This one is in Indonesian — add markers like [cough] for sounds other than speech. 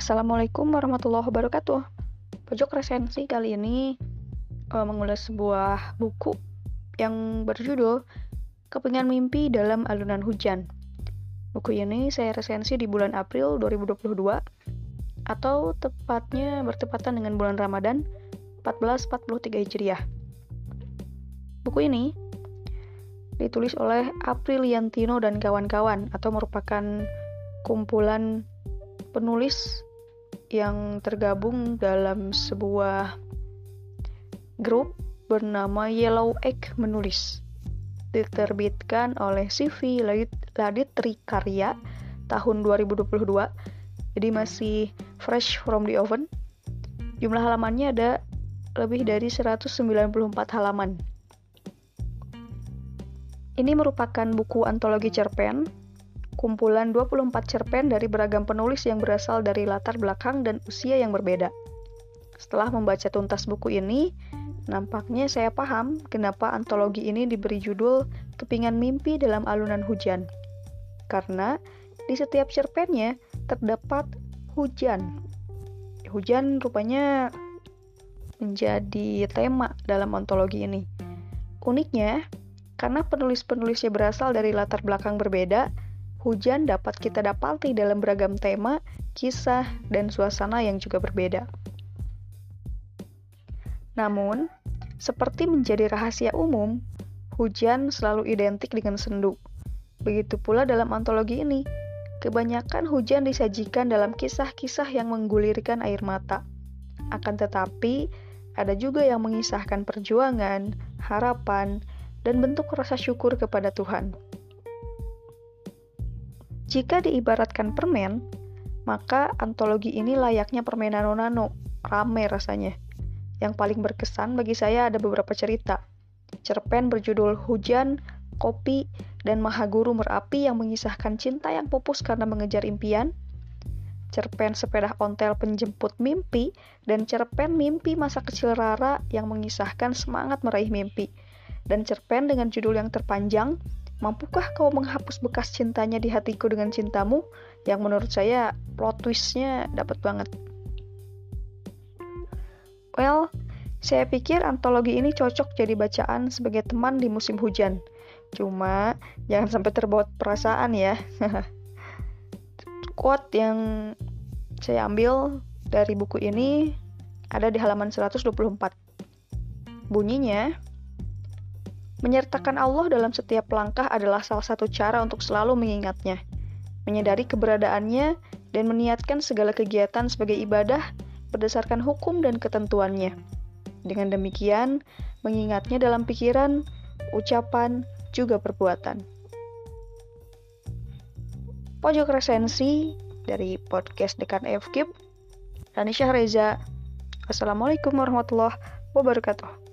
Assalamualaikum warahmatullahi wabarakatuh. Pojok resensi kali ini uh, mengulas sebuah buku yang berjudul Kepingan Mimpi dalam Alunan Hujan. Buku ini saya resensi di bulan April 2022 atau tepatnya bertepatan dengan bulan Ramadan 1443 Hijriah. Buku ini ditulis oleh Apriliantino dan kawan-kawan atau merupakan kumpulan penulis yang tergabung dalam sebuah grup bernama Yellow Egg Menulis. Diterbitkan oleh CV Ladit Trikarya tahun 2022. Jadi masih fresh from the oven. Jumlah halamannya ada lebih dari 194 halaman. Ini merupakan buku antologi cerpen kumpulan 24 cerpen dari beragam penulis yang berasal dari latar belakang dan usia yang berbeda. Setelah membaca tuntas buku ini, nampaknya saya paham kenapa antologi ini diberi judul Kepingan Mimpi dalam Alunan Hujan. Karena di setiap cerpennya terdapat hujan. Hujan rupanya menjadi tema dalam antologi ini. Uniknya, karena penulis-penulisnya berasal dari latar belakang berbeda, hujan dapat kita dapati dalam beragam tema, kisah, dan suasana yang juga berbeda. Namun, seperti menjadi rahasia umum, hujan selalu identik dengan sendu. Begitu pula dalam antologi ini, kebanyakan hujan disajikan dalam kisah-kisah yang menggulirkan air mata. Akan tetapi, ada juga yang mengisahkan perjuangan, harapan, dan bentuk rasa syukur kepada Tuhan. Jika diibaratkan permen, maka antologi ini layaknya permen nano-nano, rame rasanya. Yang paling berkesan bagi saya ada beberapa cerita. Cerpen berjudul Hujan, Kopi, dan Mahaguru Merapi yang mengisahkan cinta yang pupus karena mengejar impian. Cerpen Sepeda Ontel Penjemput Mimpi, dan cerpen Mimpi Masa Kecil Rara yang mengisahkan semangat meraih mimpi. Dan cerpen dengan judul yang terpanjang, Mampukah kau menghapus bekas cintanya di hatiku dengan cintamu? Yang menurut saya plot twistnya dapat banget. Well, saya pikir antologi ini cocok jadi bacaan sebagai teman di musim hujan. Cuma jangan sampai terbawa perasaan ya. [laughs] Quote yang saya ambil dari buku ini ada di halaman 124. Bunyinya, Menyertakan Allah dalam setiap langkah adalah salah satu cara untuk selalu mengingatnya, menyadari keberadaannya, dan meniatkan segala kegiatan sebagai ibadah berdasarkan hukum dan ketentuannya. Dengan demikian, mengingatnya dalam pikiran, ucapan, juga perbuatan. Pojok resensi dari podcast Dekan FKIP, Ranisha Reza. Assalamualaikum warahmatullahi wabarakatuh.